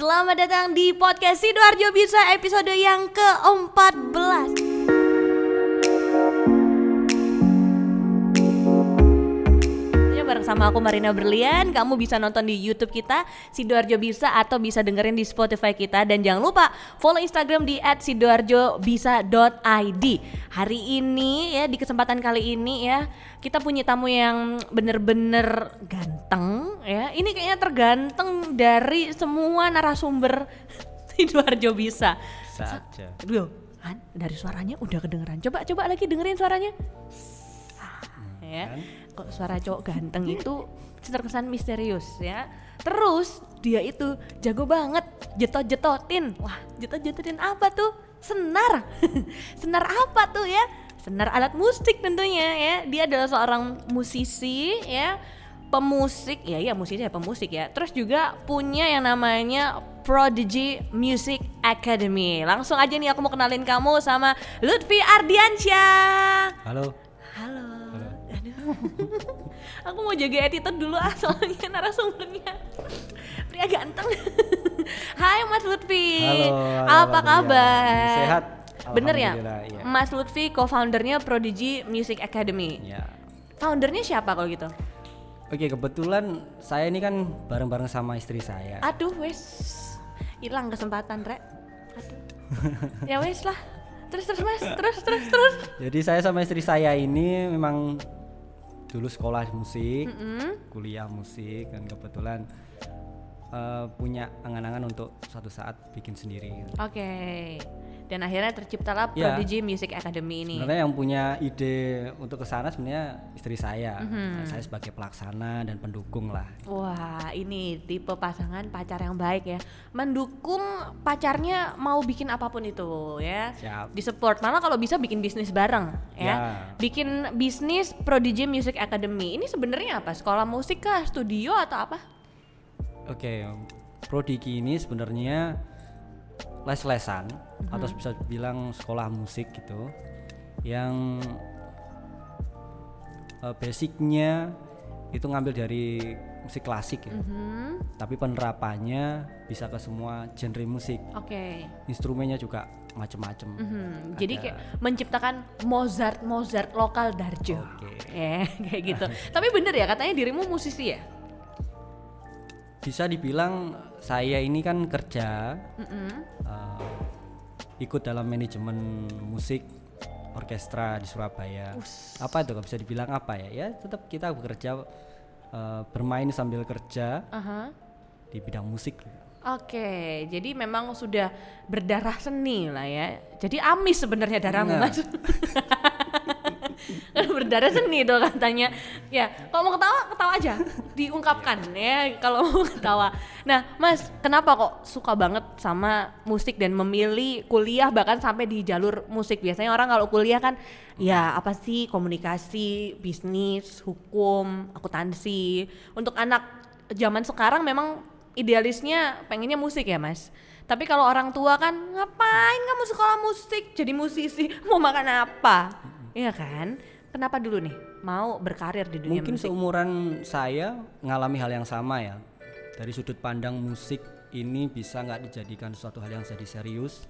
Selamat datang di podcast Sidoarjo Bisa episode yang ke-14 Ini bareng sama aku Marina Berlian Kamu bisa nonton di Youtube kita Sidoarjo Bisa atau bisa dengerin di Spotify kita Dan jangan lupa follow Instagram di @sidoarjobisa.id Hari ini ya di kesempatan kali ini ya Kita punya tamu yang bener-bener ganteng ya Ini kayaknya terganteng dari semua narasumber Sidoarjo Bisa saja. Aduh, kan dari suaranya udah kedengeran. Coba coba lagi dengerin suaranya. Ah, ya. Kok suara cowok ganteng itu terkesan misterius ya. Terus dia itu jago banget jetot-jetotin. Wah, jetot-jetotin apa tuh? Senar. Senar apa tuh ya? Senar alat musik tentunya ya. Dia adalah seorang musisi ya pemusik ya ya musisi ya pemusik ya terus juga punya yang namanya Prodigy Music Academy langsung aja nih aku mau kenalin kamu sama Lutfi Ardiansyah Halo. halo, aku mau jaga attitude dulu ah soalnya narasumbernya pria ganteng Hai Mas Lutfi Halo, halo, apa kabar. Sehat. bener ya iya. Mas Lutfi co-foundernya Prodigy Music Academy Ya. foundernya siapa kalau gitu Oke, kebetulan saya ini kan bareng-bareng sama istri saya. Aduh wes hilang kesempatan rek. Aduh. ya wes lah. Terus terus mas, terus terus terus. Jadi saya sama istri saya ini memang dulu sekolah musik, Mm-mm. kuliah musik dan kebetulan eh, punya angan-angan untuk suatu saat bikin sendiri. Oke. Dan akhirnya terciptalah. Prodigy Music Academy ini. Sebenarnya yang punya ide untuk ke sana sebenarnya istri saya. Mhm. Nah, saya sebagai pelaksana dan pendukung lah. Wah, ini tipe pasangan pacar yang baik ya. Mendukung pacarnya mau bikin apa pun itu ya. Siap. Disupport malah kalau bisa bikin bisnis bareng ya. Ya. Bikin bisnis Prodigy Music Academy. Ini sebenarnya apa? Sekolah musik kah? Studio atau apa? Oke, Prodigi ini sebenarnya les-lesan atau bisa bilang sekolah musik gitu yang eh, basicnya itu ngambil dari musik klasik ya. Mhm. Tapi penerapannya bisa ke semua genre musik. Oke. Instrumennya juga macem-macem. Mhm, Jadi kayak menciptakan Mozart Mozart lokal Darjo. Oke. Ya, kayak gitu. Tapi bener ya katanya dirimu musisi ya? Bisa dibilang saya ini kan kerja Mm-mm. eh, ikut dalam manajemen musik orkestra di Surabaya. Apa itu? Gak bisa dibilang apa ya? Ya tetap kita bekerja eh, bermain sambil kerja Aha. di bidang musik. Oke, jadi memang sudah berdarah seni lah ya. Jadi amis sebenarnya darahmu mas. Kan berdarah seni tuh katanya. Ya, kalau mau ketawa ketawa aja, diungkapkan ya. Kalau mau ketawa. Nah, mas, kenapa kok suka banget sama musik dan memilih kuliah bahkan sampai di jalur musik? Biasanya orang kalau kuliah kan, ya apa sih komunikasi, bisnis, hukum, akuntansi. Untuk anak zaman sekarang memang idealisnya pengennya musik ya mas tapi kalau orang tua kan ngapain kamu sekolah musik jadi musisi mau makan apa Iya kan kenapa dulu nih mau berkarir di dunia Mungkin musik seumuran saya ngalami hal yang sama ya. Dari sudut pandang musik ini bisa nggak dijadikan suatu hal yang jadi serius.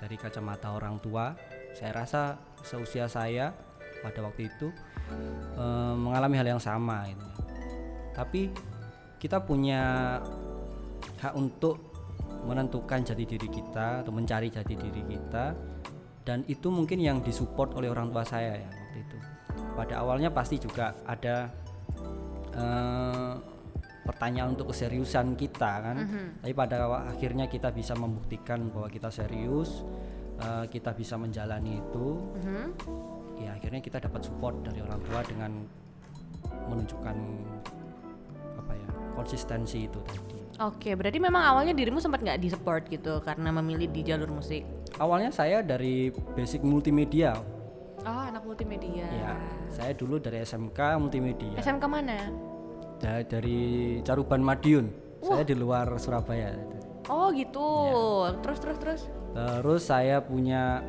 Dari kacamata orang tua, saya rasa seusia saya pada waktu itu eh, mengalami hal yang sama. Gitu. Tapi kita punya hak untuk menentukan jati diri kita atau mencari jati diri kita dan itu mungkin yang disupport oleh orang tua saya ya waktu itu. Pada awalnya pasti juga ada eh, pertanyaan untuk keseriusan kita kan. Tapi pada akhirnya kita bisa membuktikan bahwa kita serius eh, kita bisa menjalani itu. Mhm. ya akhirnya kita dapat support dari orang tua dengan menunjukkan apa ya konsistensi itu tadi. Oke berarti memang awalnya dirimu sempat nggak disupport gitu karena memilih di jalur musik awalnya saya dari basic multimedia. Oh anak multimedia. Ya saya dulu dari SMK multimedia. SMK mana? Da- dari Caruban Madiun. Saya di luar Surabaya. Oh gitu. Iya. terus terus terus? Terus saya punya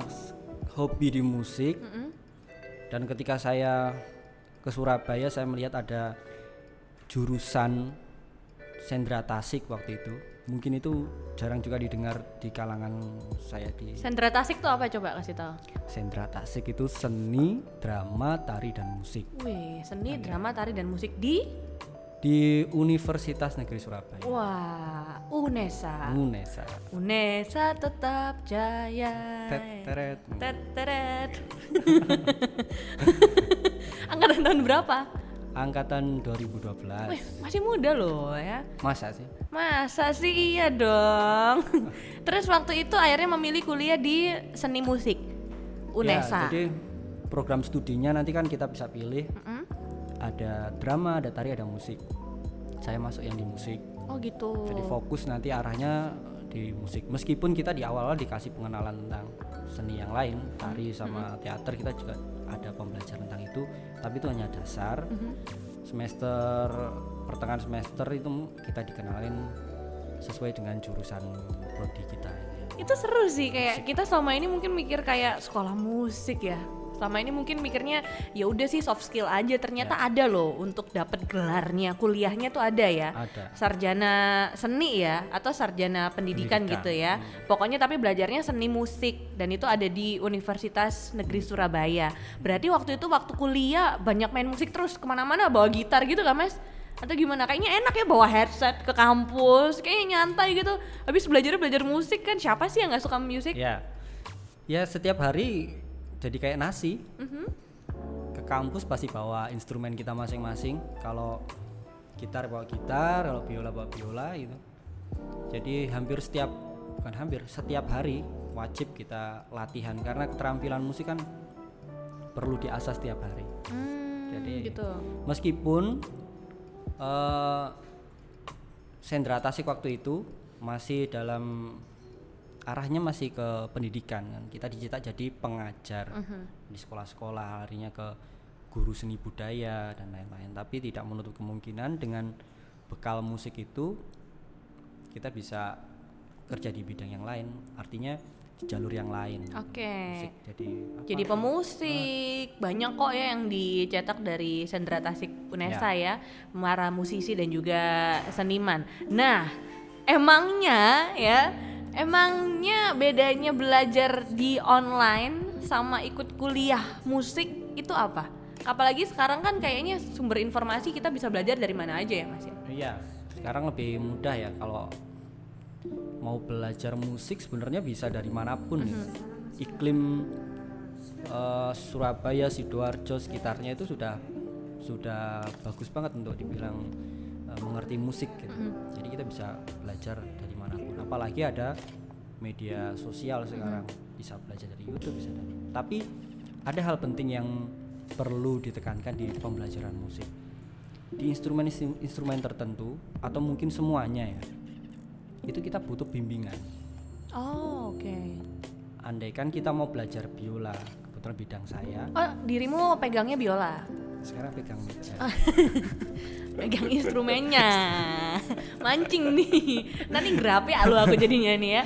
s- hobi di musik. Mm-mm. dan ketika saya ke Surabaya saya melihat ada jurusan Sendra Tasik waktu itu. Mungkin itu jarang juga didengar di kalangan saya di Sendra Tasik tuh apa coba kasih tahu? Sendra Tasik itu seni, drama, tari dan musik Wih, seni, drama, tari dan musik di di Universitas Negeri Surabaya. Wah, UNESA. UNESA. UNESA tetap jaya. Tet teret. Tet teret. Angkatan tahun berapa? Angkatan 2012. Wih, masih muda loh ya. Masa sih? Masa sih iya dong. Terus waktu itu akhirnya memilih kuliah di seni musik UNESA. Ya, jadi program studinya nanti kan kita bisa pilih. Mm-mm. Ada drama, ada tari, ada musik. Saya masuk yang di musik. Oh gitu. Jadi fokus nanti arahnya di musik. Meskipun kita di awal-awal dikasih pengenalan tentang seni yang lain, tari sama teater kita juga ada pembelajaran tentang itu, tapi itu hanya dasar. Mhm. Semester pertengahan semester itu kita dikenalin sesuai dengan jurusan prodi kita. Itu seru sih kayak kita selama ini mungkin mikir kayak sekolah musik ya. Selama ini mungkin mikirnya ya udah sih soft skill aja. Ternyata ada loh untuk dapat gelarnya, kuliahnya tuh ada ya. Ada. Sarjana seni ya atau sarjana pendidikan, Pendidikan, gitu ya. Pokoknya tapi belajarnya seni musik dan itu ada di Universitas Negeri Surabaya. Berarti waktu itu waktu kuliah banyak main musik terus ke mana-mana bawa gitar gitu kan mas? Atau gimana? Kayaknya enak ya bawa headset ke kampus, kayaknya nyantai gitu. Habis belajar belajar musik kan siapa sih yang nggak suka musik? Ya. Ya setiap hari jadi kayak nasi. Mhm. Ke kampus pasti bawa instrumen kita masing-masing. Kalau gitar bawa gitar, kalau biola bawa biola gitu. Jadi hampir setiap bukan hampir setiap hari wajib kita latihan karena keterampilan musik kan perlu diasah setiap hari. Hmm, Jadi- gitu. Meskipun eh Sendra Tasik waktu itu masih dalam arahnya masih ke pendidikan kan. Kita dicetak jadi pengajar Mhm. di sekolah-sekolah, larinya ke guru seni budaya dan lain-lain. Tapi tidak menutup kemungkinan dengan bekal musik itu kita bisa kerja di bidang yang lain. Artinya di jalur yang lain. Oke. Musik jadi apa? Jadi pemusik, banyak kok ya yang dicetak dari Sendra Tasik Unesa ya, para musisi dan juga seniman. Nah, emangnya ya, emangnya bedanya belajar di online sama ikut kuliah musik itu apa? Apalagi sekarang kan kayaknya sumber informasi kita bisa belajar dari mana aja ya mas ya? Iya, sekarang lebih mudah ya kalau mau belajar musik sebenarnya bisa dari mana pun. ya. Iklim eh, Surabaya, sidoarjo sekitarnya itu sudah sudah bagus banget untuk dibilang eh, mengerti musik. Gitu. Jadi kita bisa belajar dari mana pun. Apalagi ada media sosial sekarang bisa belajar dari YouTube bisa dari. Tapi ada hal penting yang perlu ditekankan di pembelajaran musik di instrumen instrumen tertentu atau mungkin semuanya ya itu kita butuh bimbingan Oh oke. andaikan kita mau belajar biola kebetulan bidang saya Oh dirimu pegangnya biola? sekarang pegang meja pegang instrumennya. Mancing nih. Nanti grape ya lu aku jadinya nih ya.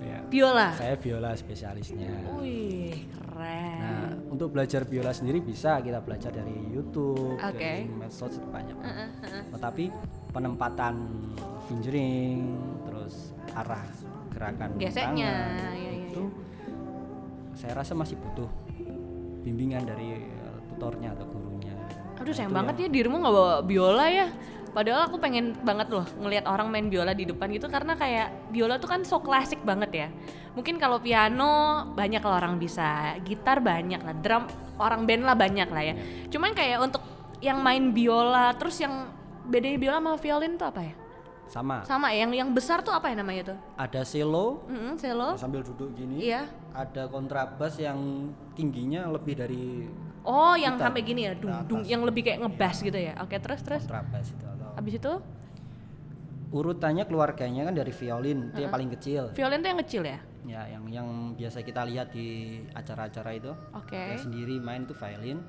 Ya. biola. Saya biola spesialisnya. Wih keren. Nah untuk belajar biola sendiri bisa kita belajar dari YouTube Oke. dari medsos banyak. tetapi penempatan fingering terus arah gerakan Geseknya, tangan, iya, iya, itu saya rasa masih butuh bimbingan dari tutornya atau gurunya aduh sayang Itu banget ya. dirimu nggak bawa biola ya. Padahal aku pengen banget loh ngelihat orang main biola di depan gitu karena kayak biola tuh kan so klasik banget ya. Mungkin kalau piano banyak lah orang bisa. Gitar banyak lah drum orang band lah banyak lah ya. Cuman kayak untuk yang main biola terus yang bedanya biola sama violin tuh apa ya? Sama. Sama ya, yang yang besar tuh apa ya namanya tuh? Ada cello. Mm-mm, cello. Sambil duduk gini. Iya. Ada kontrabas yang tingginya lebih dari oh yang Gitar. sampai gini ya dung Ke dung yang lebih kayak ngebass gitu ya? Oke terus terus. Kontrabas itu atau abis itu? Urutannya keluarganya kan dari violin itu yang paling kecil. Violin tuh yang kecil ya? Ya yang yang biasa kita lihat di acara-acara itu. Oke. Yang sendiri main itu violin.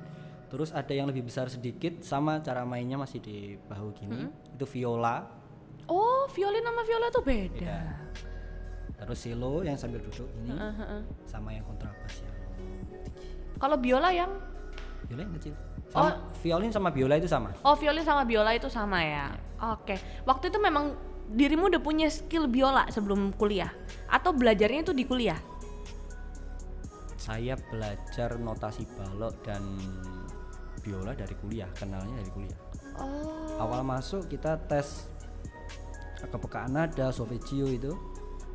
Terus ada yang lebih besar sedikit sama cara mainnya masih di bahu gini. Itu viola. Oh violin sama viola tuh beda. Beda. Terus cello yang sambil duduk ini Heeh, heeh. sama yang kontrabas yang kalau biola yang viola yang kecil Sama, violin sama biola itu sama. Oh, violin sama biola itu sama ya. Oke. Waktu itu memang dirimu udah punya skill biola sebelum kuliah atau belajarnya itu di kuliah? Saya belajar notasi balok dan biola dari kuliah, kenalnya dari kuliah. Oh. Awal masuk kita tes kepekaan nada, solfeggio itu.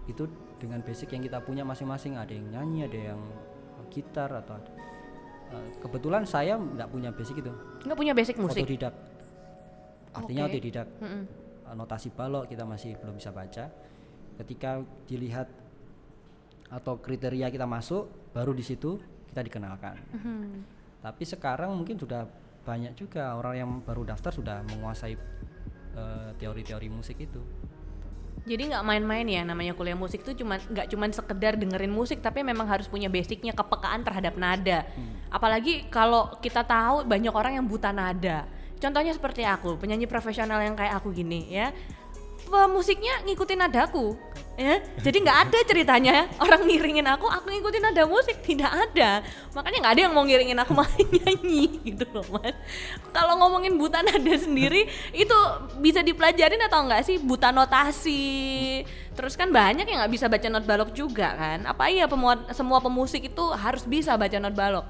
Itu dengan basic yang kita punya masing-masing, ada yang nyanyi, ada yang gitar atau ada. Eh, kebetulan saya nggak punya basic itu, Nggak punya basic musik. otodidak. Artinya Oke. otodidak. Mm-mm. Eh, notasi balok kita masih belum bisa baca. Ketika dilihat atau kriteria kita masuk, baru di situ kita dikenalkan. Mhm. Tapi sekarang mungkin sudah banyak juga orang yang baru daftar sudah menguasai eh, teori-teori musik itu. Jadi nggak main-main ya namanya kuliah musik itu cuma nggak cuman sekedar dengerin musik tapi memang harus punya basicnya kepekaan terhadap nada. Apalagi kalau kita tahu banyak orang yang buta nada. Contohnya seperti aku, penyanyi profesional yang kayak aku gini ya. Pemusiknya ngikutin nadaku, ya. Jadi nggak ada ceritanya orang ngiringin aku, aku ngikutin nada musik tidak ada. Makanya nggak ada yang mau ngiringin aku main nyanyi gitu loh mas. Kalau ngomongin buta nada sendiri itu bisa dipelajarin atau enggak sih buta notasi? Terus kan banyak yang nggak bisa baca not balok juga kan? Apa iya semua pemusik itu harus bisa baca not balok?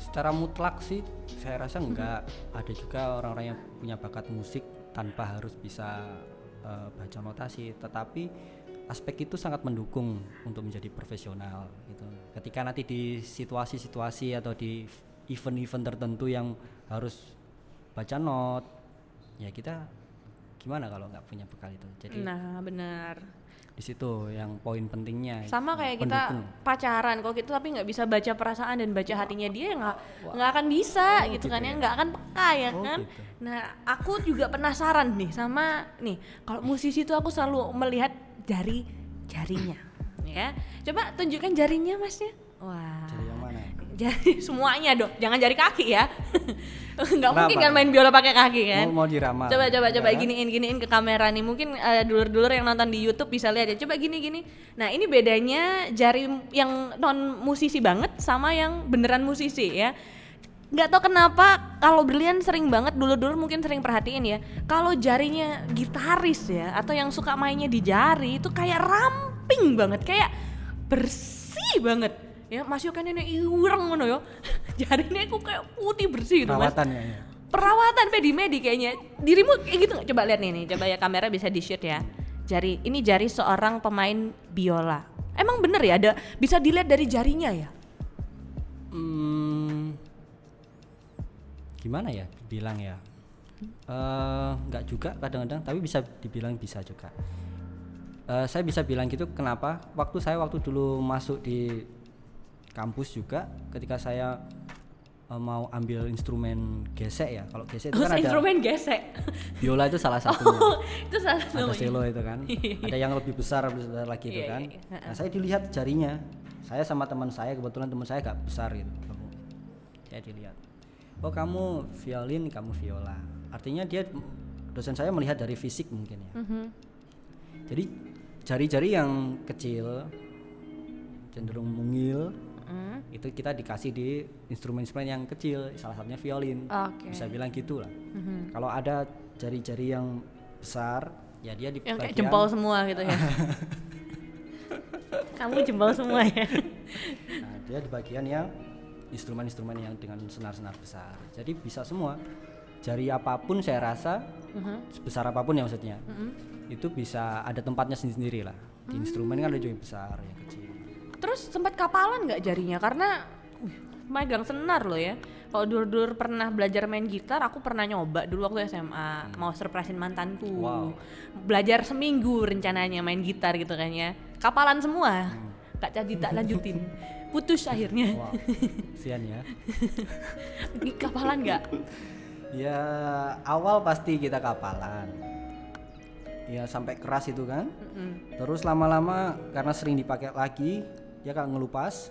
Secara mutlak sih saya rasa enggak. Ada juga orang-orang yang punya bakat musik tanpa harus bisa eh, baca notasi, tetapi aspek itu sangat mendukung untuk menjadi profesional gitu. Ketika nanti di situasi-situasi atau di event-event tertentu yang harus baca not, ya kita gimana kalau nggak punya bekal itu. Jadi Nah benar. Di situ yang poin pentingnya. Sama kayak kita pendukung. pacaran, kalau kita tapi nggak bisa baca perasaan dan baca hatinya dia ya nggak nggak akan bisa Oh, gitu gitu kan ya ya. nggak akan peka ya Oh, kan. gitu. Nah aku juga penasaran nih sama nih kalau musisi itu aku selalu melihat jari jarinya ya. Coba tunjukkan jarinya masnya. Wah. Mana? Jari semuanya dong, jangan jari kaki ya. Nggak mungkin kan main biola pakai kaki kan. Mau, mau diramal. Coba coba coba Ya kan? giniin giniin ke kamera nih. Mungkin eh, dulur-dulur yang nonton di YouTube bisa lihat ya. Coba gini gini. Nah, ini bedanya jari yang non musisi banget sama yang beneran musisi ya. Nggak tahu kenapa kalau berlian sering banget dulur-dulur mungkin sering perhatiin ya. Kalau jarinya gitaris ya atau yang suka mainnya di jari itu kayak ramping banget, kayak bersih banget. Ya, Mas Yo kan ini iurang ngono yo. Jarinya aku kayak putih bersih gitu, Perawatan ya. ya. perawatan pedimedi kayaknya. Dirimu kayak gitu nggak? Coba lihat nih nih. Coba ya kamera bisa di shoot ya. Jari ini jari seorang pemain biola. Emang bener ya? Ada bisa dilihat dari jarinya ya? Hmm, gimana ya bilang ya? Eh, nggak juga kadang-kadang tapi bisa dibilang bisa juga. Eh, saya bisa bilang gitu kenapa? Waktu saya waktu dulu masuk di kampus juga ketika saya eh, mau ambil instrumen gesek ya. Kalau gesek itu Terus kan ada instrumen gesek? biola itu salah satunya oh itu salah ada satu selo itu kan. Ada yang lebih besar lebih besar lagi itu Iya, kan. iya, iya. nah saya dilihat jarinya. Saya sama teman saya kebetulan teman saya gak besar gitu. Saya dilihat. Oh kamu violin kamu viola. Artinya dia dosen saya melihat dari fisik mungkin ya. Mhm. jadi jari-jari yang kecil cenderung mungil Mm. itu kita dikasih di instrumen-instrumen yang kecil salah satunya violin Oke. bisa bilang gitu lah Mhm. kalau ada jari-jari yang besar ya dia di yang kayak jempol semua gitu ya kamu jempol semua ya Nah, dia di bagian yang instrumen-instrumen yang dengan senar-senar besar. Jadi bisa semua. Jari apa pun saya rasa Mhm. sebesar apa pun ya maksudnya. Mhm. Itu bisa ada tempatnya sendiri lah. Di instrumen kan ada juga yang besar, yang kecil. Terus sempat kapalan nggak jarinya? Karena uh, megang senar loh ya. Kalau dulu-dulu pernah belajar main gitar, aku pernah nyoba dulu waktu SMA mau surprisein mantanku. Wow. Belajar seminggu rencananya main gitar gitu kan ya. Kapalan semua. Kak jadi tak lanjutin. Putus akhirnya. Wow. Sian ya. Kapalan nggak? Ya awal pasti kita kapalan. Ya sampai keras itu kan. Mm-mm. Terus lama-lama karena sering dipakai lagi, dia kan ngelupas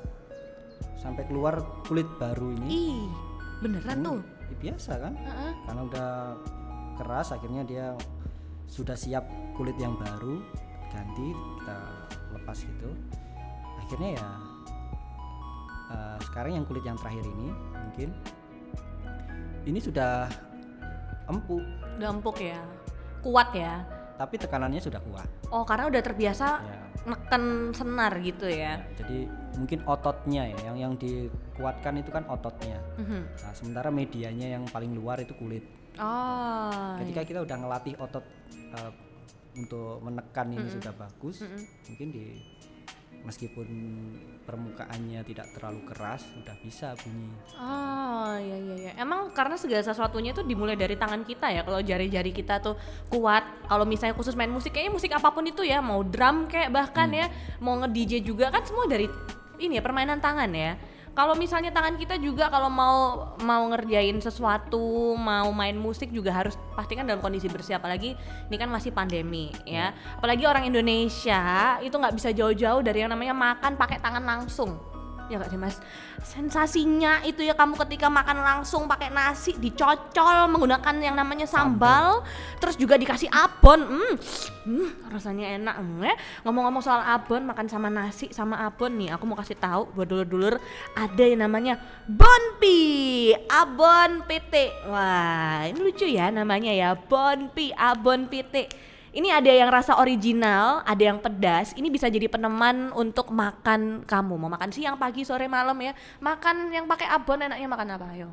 sampai keluar kulit baru ini. Ih, beneran tuh. Ya, biasa kan? Heeh. karena udah keras akhirnya dia sudah siap kulit yang baru ganti kita lepas gitu akhirnya ya eh, sekarang yang kulit yang terakhir ini mungkin ini sudah empuk Udah empuk ya. Kuat ya. tapi tekanannya sudah kuat Oh, karena udah terbiasa ya. Neken senar gitu ya. Ya, jadi mungkin ototnya ya yang yang dikuatkan itu kan ototnya Mhm. nah sementara medianya yang paling luar itu kulit Oh. ketika kita udah ngelatih otot eh, untuk menekan ini sudah bagus Mm-mm. mungkin di meskipun permukaannya tidak terlalu keras udah bisa bunyi Oh iya iya iya. Emang karena segala sesuatunya tuh dimulai dari tangan kita ya. Kalau jari-jari kita tuh kuat. Kalau misalnya khusus main musik, kayaknya musik apa pun itu ya, mau drum kayak bahkan ya, mau nge DJ juga kan semua dari ini ya permainan tangan ya. Kalau misalnya tangan kita juga kalau mau mau ngerjain sesuatu, mau main musik juga harus pastikan dalam kondisi bersih. Apalagi ini kan masih pandemi ya. Apalagi orang Indonesia itu nggak bisa jauh-jauh dari yang namanya makan pakai tangan langsung ya gak sih mas. Sensasinya itu ya kamu ketika makan langsung pakai nasi dicocol menggunakan yang namanya sambal, terus juga dikasih abon. Hmm, hmm, rasanya enak hmm, ya. ngomong-ngomong soal abon makan sama nasi sama abon nih aku mau kasih tahu buat dulur-dulur ada yang namanya bonpi. Abon PT wah ini lucu ya namanya ya. Bonpi abon PT ini ada yang rasa original, ada yang pedas. Ini bisa jadi peneman untuk makan kamu. Mau makan siang, pagi, sore, malam ya. Makan yang pakai abon enaknya makan apa? Ayo.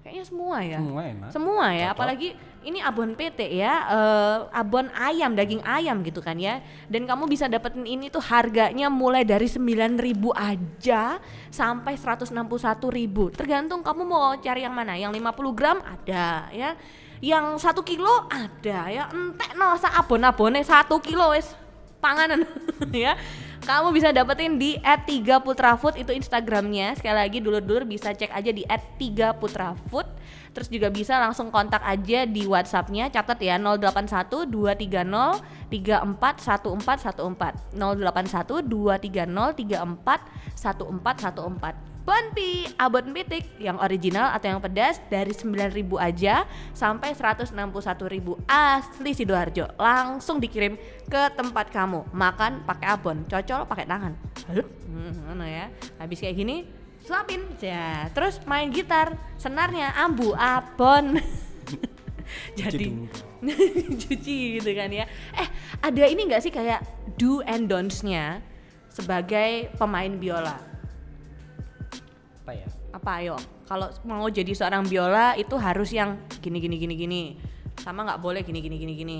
Kayaknya semua ya. semua enak Semua ya, Cocok. apalagi ini abon PT ya, eh, abon ayam, daging ayam gitu kan ya. Dan kamu bisa dapetin ini tuh harganya mulai dari 9.000 aja sampai 161.000. Tergantung kamu mau cari yang mana. Yang 50 gram ada ya. Yang satu kilo ada ya. Entek no sa abon-abone satu kilo wes panganan ya. Kamu bisa dapetin di @3putrafood itu Instagramnya. Sekali lagi dulur-dulur bisa cek aja di @3putrafood. Terus juga bisa langsung kontak aja di WhatsAppnya. Catat ya 081 230 341414 081 230 341414 Bonpi Abon Pitik yang original atau yang pedas dari 9.000 aja sampai 161.000 asli Sidoarjo langsung dikirim ke tempat kamu. Makan pakai abon cocol pakai tangan. Hmm, mana ya. Habis kayak gini suapin. Ya terus main gitar senarnya ambu abon. Jadi cuci gitu kan ya. Eh ada ini nggak sih kayak do and don'ts-nya sebagai pemain biola apa ya? Apa? Ayo kalau mau jadi seorang biola itu harus yang gini gini gini gini. Sama nggak boleh gini gini gini gini.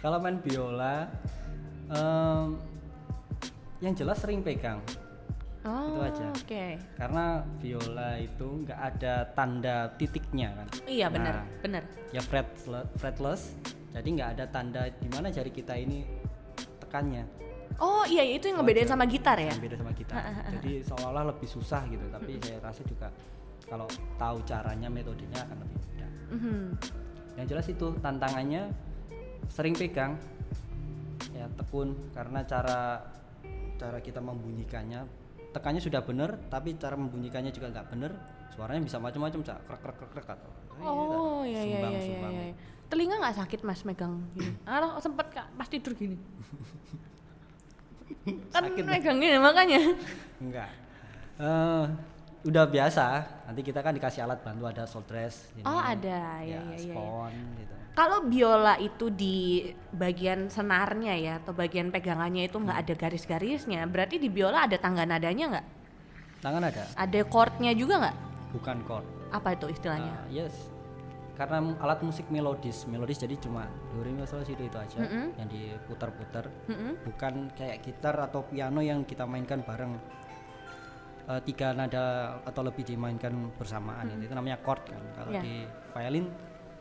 Kalau main biola em, yang jelas sering pegang. Oh Itu aja. oke. Karena biola itu nggak ada tanda titiknya kan? Iya benar Nah, benar ya fret fretless. Jadi nggak ada tanda di mana jari kita ini tekannya oh iya itu yang ngebedain sama gitar ya? Beda sama kita jadi seolah-olah lebih susah gitu tapi saya rasa juga kalau tahu caranya metodenya akan lebih mudah. Mhm. yang jelas itu tantangannya sering pegang ya tekun karena cara cara kita membunyikannya tekannya sudah benar tapi cara membunyikannya juga nggak benar suaranya bisa macam-macam cak. Krek krek krek krek atau oh iya iya iya iya, sumbang. iya. telinga nggak sakit mas megang? Gini ah sempet kak pas tidur gini kan Sakit. gini makanya enggak Eh, udah biasa nanti kita kan dikasih alat bantu ada soul dress ini, Oh, ada. Ya, ya, ya, ya, ya. gitu Kalau biola itu di bagian senarnya ya atau bagian pegangannya itu nggak ada garis-garisnya, berarti di biola ada tangga nadanya nggak? tangan ada Ada chordnya juga nggak? bukan chord Apa itu istilahnya? Ah, yes karena alat musik melodis. Melodis jadi cuma do re mi sol si do itu aja yang diputar-putar. Mm-mm. bukan kayak gitar atau piano yang kita mainkan bareng. Eh, tiga nada atau lebih dimainkan bersamaan. Itu namanya chord kan. Kalau Iya. di violin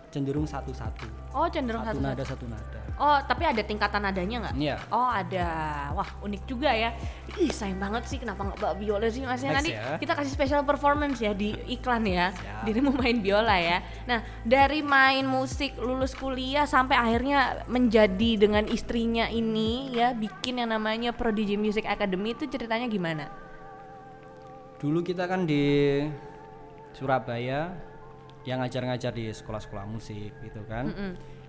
cenderung satu-satu Oh cenderung satu satu, nada satu nada Oh tapi ada tingkatan nadanya nggak? Iya. Oh ada, wah unik juga ya. Ih sayang banget sih kenapa nggak bawa biola sih mas? Nanti ya. kita kasih special performance ya di iklan ya. Siap. Dirimu main biola ya. Nah dari main musik lulus kuliah sampai akhirnya menjadi dengan istrinya ini ya bikin yang namanya Prodigy Music Academy itu ceritanya gimana? Dulu kita kan di Surabaya yang ngajar-ngajar di sekolah-sekolah musik gitu kan.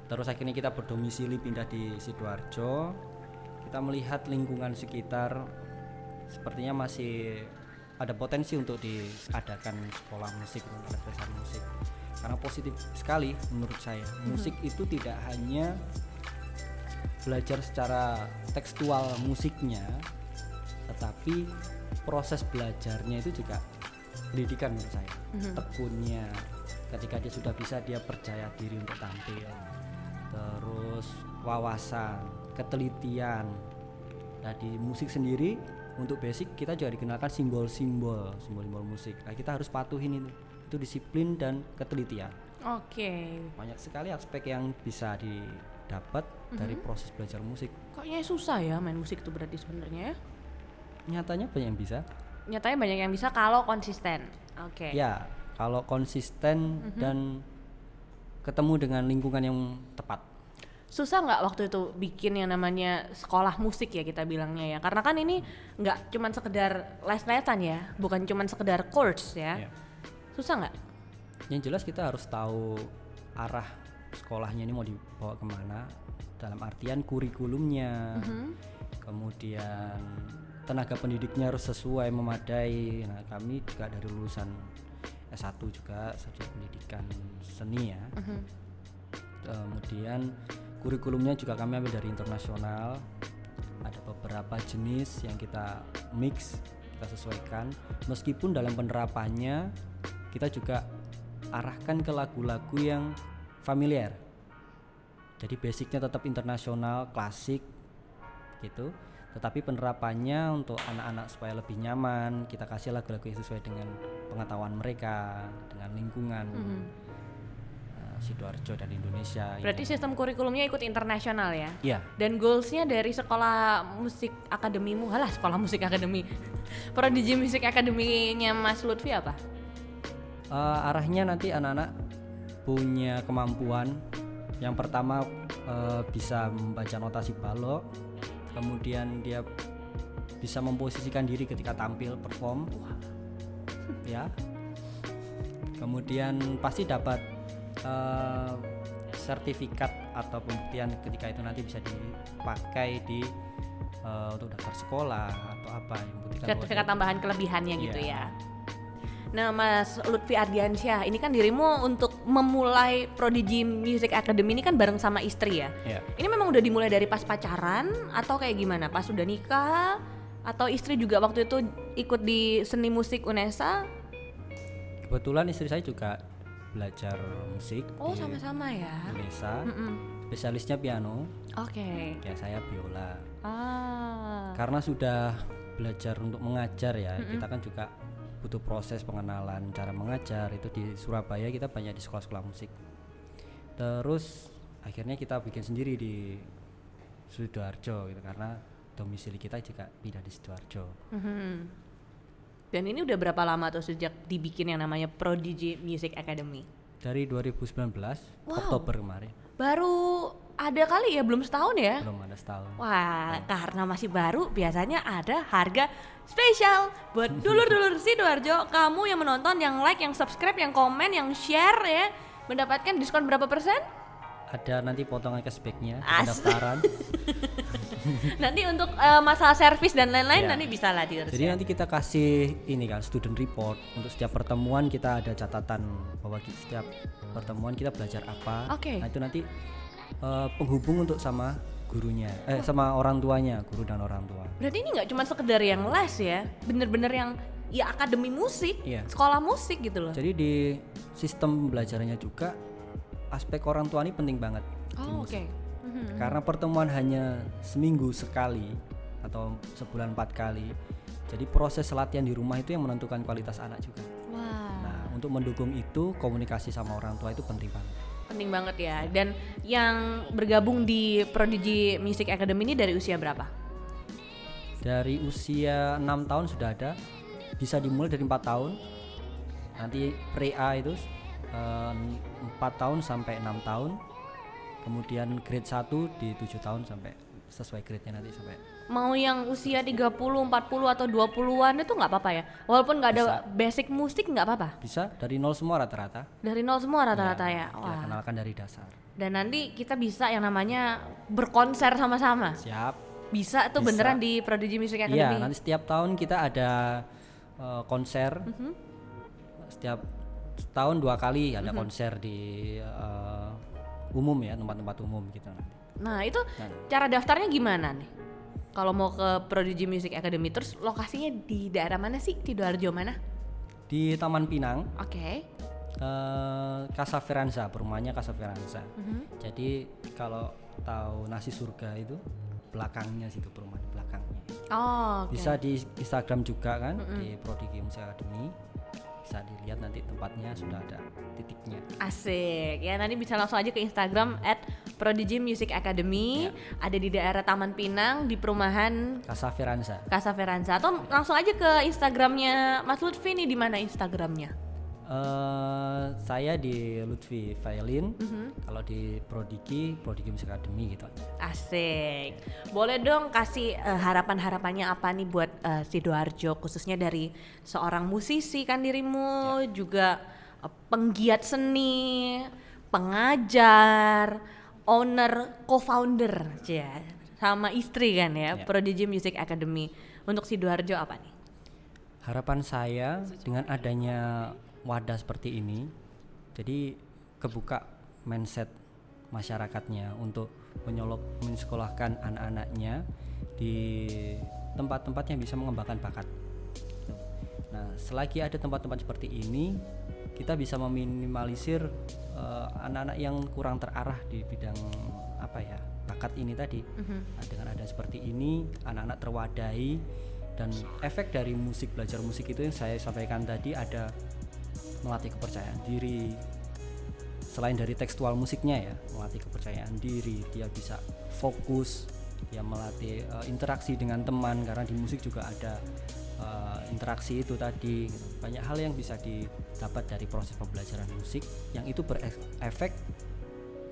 Terus akhirnya kita berdomisili pindah di Sidoarjo. Kita melihat lingkungan sekitar sepertinya masih ada potensi untuk diadakan sekolah musik untuk musik. Karena positif sekali menurut saya. Musik itu tidak hanya belajar secara tekstual musiknya tetapi proses belajarnya itu juga pendidikan menurut saya. Tekunnya ketika dia sudah bisa dia percaya diri untuk tampil terus wawasan ketelitian nah di musik sendiri untuk basic kita juga dikenalkan simbol-simbol simbol-simbol musik nah kita harus patuhin itu itu disiplin dan ketelitian Oke. banyak sekali aspek yang bisa didapat dari proses belajar musik Kayaknya susah ya main musik itu berarti sebenarnya ya. nyatanya banyak yang bisa Nyatanya banyak yang bisa kalau konsisten. Oke. ya kalau konsisten dan ketemu dengan lingkungan yang tepat Susah nggak waktu itu bikin yang namanya sekolah musik ya kita bilangnya ya? Karena kan ini nggak cuman sekedar les-lesan ya, bukan cuman sekedar course ya. Iya. Susah nggak? yang jelas kita harus tahu arah sekolahnya ini mau dibawa ke mana dalam artian kurikulumnya kemudian tenaga pendidiknya harus sesuai memadai nah kami juga dari lulusan S1 juga sarjana pendidikan seni ya. Kemudian kurikulumnya juga kami ambil dari internasional. Ada beberapa jenis yang kita mix kita sesuaikan. Meskipun dalam penerapannya kita juga arahkan ke lagu-lagu yang familiar. Jadi basicnya tetap internasional klasik gitu tetapi penerapannya untuk anak-anak supaya lebih nyaman kita kasih lagu-lagu yang sesuai dengan pengetahuan mereka dengan lingkungan eh, sidoarjo dan Indonesia Berarti sistem kurikulumnya ikut internasional ya? Iya. Dan goalsnya dari sekolah musik akademimu, halah sekolah musik akademi, Prodigy Music Academy-nya Mas Lutfi apa? Eh, arahnya nanti anak-anak punya kemampuan yang pertama eh, bisa membaca notasi balok kemudian dia bisa memposisikan diri ketika tampil perform ya kemudian pasti dapat eh, sertifikat atau pembuktian ketika itu nanti bisa dipakai di eh, untuk daftar sekolah atau apa yang bahwa Sertifikat tambahan kelebihannya gitu Iya. ya. Nah, Mas Lutfi Ardiansyah, ini kan dirimu untuk memulai Prodigy Music Academy ini kan bareng sama istri ya. ya Ini memang udah dimulai dari pas pacaran atau kayak gimana? Pas udah nikah atau istri juga waktu itu ikut di seni musik UNESA? kebetulan istri saya juga belajar musik Oh, sama-sama ya. Indonesia Mm-mm. spesialisnya piano Oke. ya saya biola Ah. karena sudah belajar untuk mengajar ya kita kan juga butuh proses pengenalan cara mengajar itu di Surabaya kita banyak di sekolah-sekolah musik terus akhirnya kita bikin sendiri di Sidoarjo gitu karena domisili kita juga pindah di Sidoarjo Mhm. Dan ini udah berapa lama tuh sejak dibikin yang namanya Prodigy Music Academy? dari 2019 Oktober kemarin Baru ada kali ya, belum setahun ya? belum ada setahun Wah, karena masih baru, biasanya ada harga spesial buat dulur-dulur Sidoarjo. Kamu yang menonton, yang like, yang subscribe, yang komen, yang share ya, mendapatkan diskon berapa persen? ada nanti potongan cashbacknya pendaftaran nanti untuk eh, masalah servis dan lain-lain Iya. nanti bisa lah di Jadi nanti kita kasih ini kan student report untuk setiap pertemuan kita ada catatan bahwa di setiap pertemuan kita belajar apa. Oke. Nah itu nanti eh, penghubung untuk sama gurunya, eh sama orang tuanya, guru dan orang tua. Berarti ini nggak cuma sekedar yang les ya, bener-bener yang ya akademi musik, Iya. sekolah musik gitu loh. Jadi di sistem belajarnya juga aspek orang tua ini penting banget. Oh, oke. musik. Mhm. Karena pertemuan hanya seminggu sekali atau sebulan empat kali. Jadi proses latihan di rumah itu yang menentukan kualitas anak juga. Wah, Nah, untuk mendukung itu komunikasi sama orang tua itu penting banget. Penting banget ya. Dan yang bergabung di Prodigy Music Academy ini dari usia berapa? Dari usia enam tahun sudah ada, bisa dimulai dari empat tahun. Nanti pre-A itu eh, empat tahun sampai enam tahun. Kemudian grade 1 di tujuh tahun sampai sesuai grade-nya nanti sampai Mau yang usia 30, 40 atau 20-an itu nggak apa-apa ya? Walaupun nggak ada basic musik nggak apa-apa. bisa dari nol semua rata-rata. Dari nol semua rata-rata ya. Kita Wah. kenalkan dari dasar. Dan nanti kita bisa yang namanya berkonser sama-sama. Siap. Bisa tuh Bisa. beneran di Prodigy Music Academy. Iya, nanti setiap tahun kita ada eh, konser Mhm. setiap setahun dua kali ada konser di eh, umum ya tempat-tempat umum gitu. Nah itu Nah. cara daftarnya gimana nih? Kalau mau ke Prodigy Music Academy terus lokasinya di daerah mana sih? Sidoarjo mana? Di Taman Pinang, Oke. eh Casa Veranza, perumahannya Casa Veranza. Mhm. Jadi kalau tahu nasi surga itu belakangnya situ perumahan belakangnya. Oh, oke. Bisa di Instagram juga kan di Prodigy Music Academy. Bisa dilihat nanti tempatnya sudah ada titiknya. Asik. Ya nanti bisa langsung aja ke Instagram at Prodigy Music Academy. Ada di daerah Taman Pinang di perumahan Casa Veranza. Casa Veranza atau langsung aja ke Instagramnya Mas Lutfi nih di mana Instagramnya? Eh saya di Lutfi Violin. Mhm. Kalau di Prodigy, Prodigy Music Academy gitu aja. Asik. Boleh dong kasih eh, harapan-harapannya apa nih buat eh, Sidoarjo khususnya dari seorang musisi kan dirimu juga eh, penggiat seni, pengajar, owner, co-founder ya sama istri kan ya, Ya. Prodigy Music Academy. Untuk Sidoarjo apa nih? Harapan saya dengan adanya wadah seperti ini, jadi kebuka mindset masyarakatnya untuk menyolok mensekolahkan anak-anaknya di tempat-tempat yang bisa mengembangkan bakat. Nah, selagi ada tempat-tempat seperti ini, kita bisa meminimalisir eh, anak-anak yang kurang terarah di bidang apa ya bakat ini tadi. Nah, dengan ada seperti ini, anak-anak terwadahi dan efek dari musik belajar musik itu yang saya sampaikan tadi ada melatih kepercayaan diri. Selain dari tekstual musiknya ya, melatih kepercayaan diri, dia bisa fokus, dia melatih eh, interaksi dengan teman karena di musik juga ada eh, interaksi itu tadi. gitu. Banyak hal yang bisa didapat dari proses pembelajaran musik yang itu berefek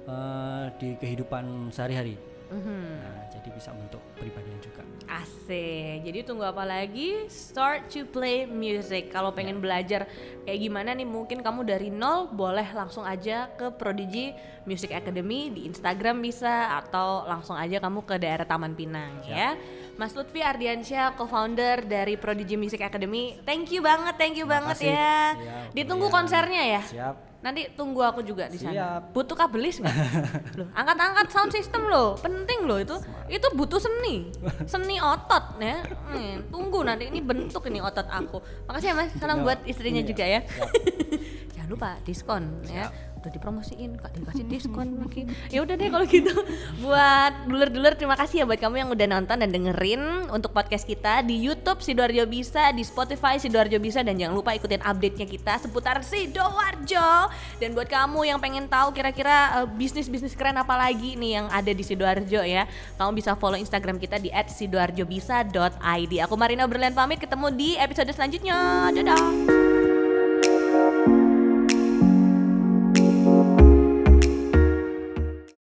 eh, di kehidupan sehari-hari. Nah, jadi bisa bentuk pribadian juga. Asik. Jadi tunggu apa lagi? Start to play music. Kalau pengen belajar kayak gimana nih? Mungkin kamu dari nol boleh langsung aja ke Prodigy Music Academy di Instagram bisa atau langsung aja kamu ke daerah Taman Pinang ya. Mas Lutfi Ardiansyah, co-founder dari Prodigy Music Academy. Thank you banget, thank you Terima banget kasih. ya. Iya, Ditunggu konsernya ya. Siap. Nanti tunggu aku juga di sana. Siap. Butuh kabelis nggak? loh, angkat-angkat sound system loh, penting loh itu. Itu butuh seni, seni otot ya. Hmm, tunggu nanti ini bentuk ini otot aku. Makasih ya mas, salam buat istrinya Iya, juga ya. siap. Jangan lupa diskon ya. Udah dipromosiin, kak dikasih diskon lagi. Ya udah deh kalau gitu. Buat dulur-dulur terima kasih ya buat kamu yang udah nonton dan dengerin untuk podcast kita di YouTube Sidoarjo Bisa, di Spotify Sidoarjo Bisa dan jangan lupa ikutin update-nya kita seputar Sidoarjo. Dan buat kamu yang pengen tahu kira-kira eh, bisnis-bisnis keren apa lagi nih yang ada di Sidoarjo ya, kamu bisa follow Instagram kita di @sidoarjobisa.id. Aku Marina Berlian pamit ketemu di episode selanjutnya. Dadah.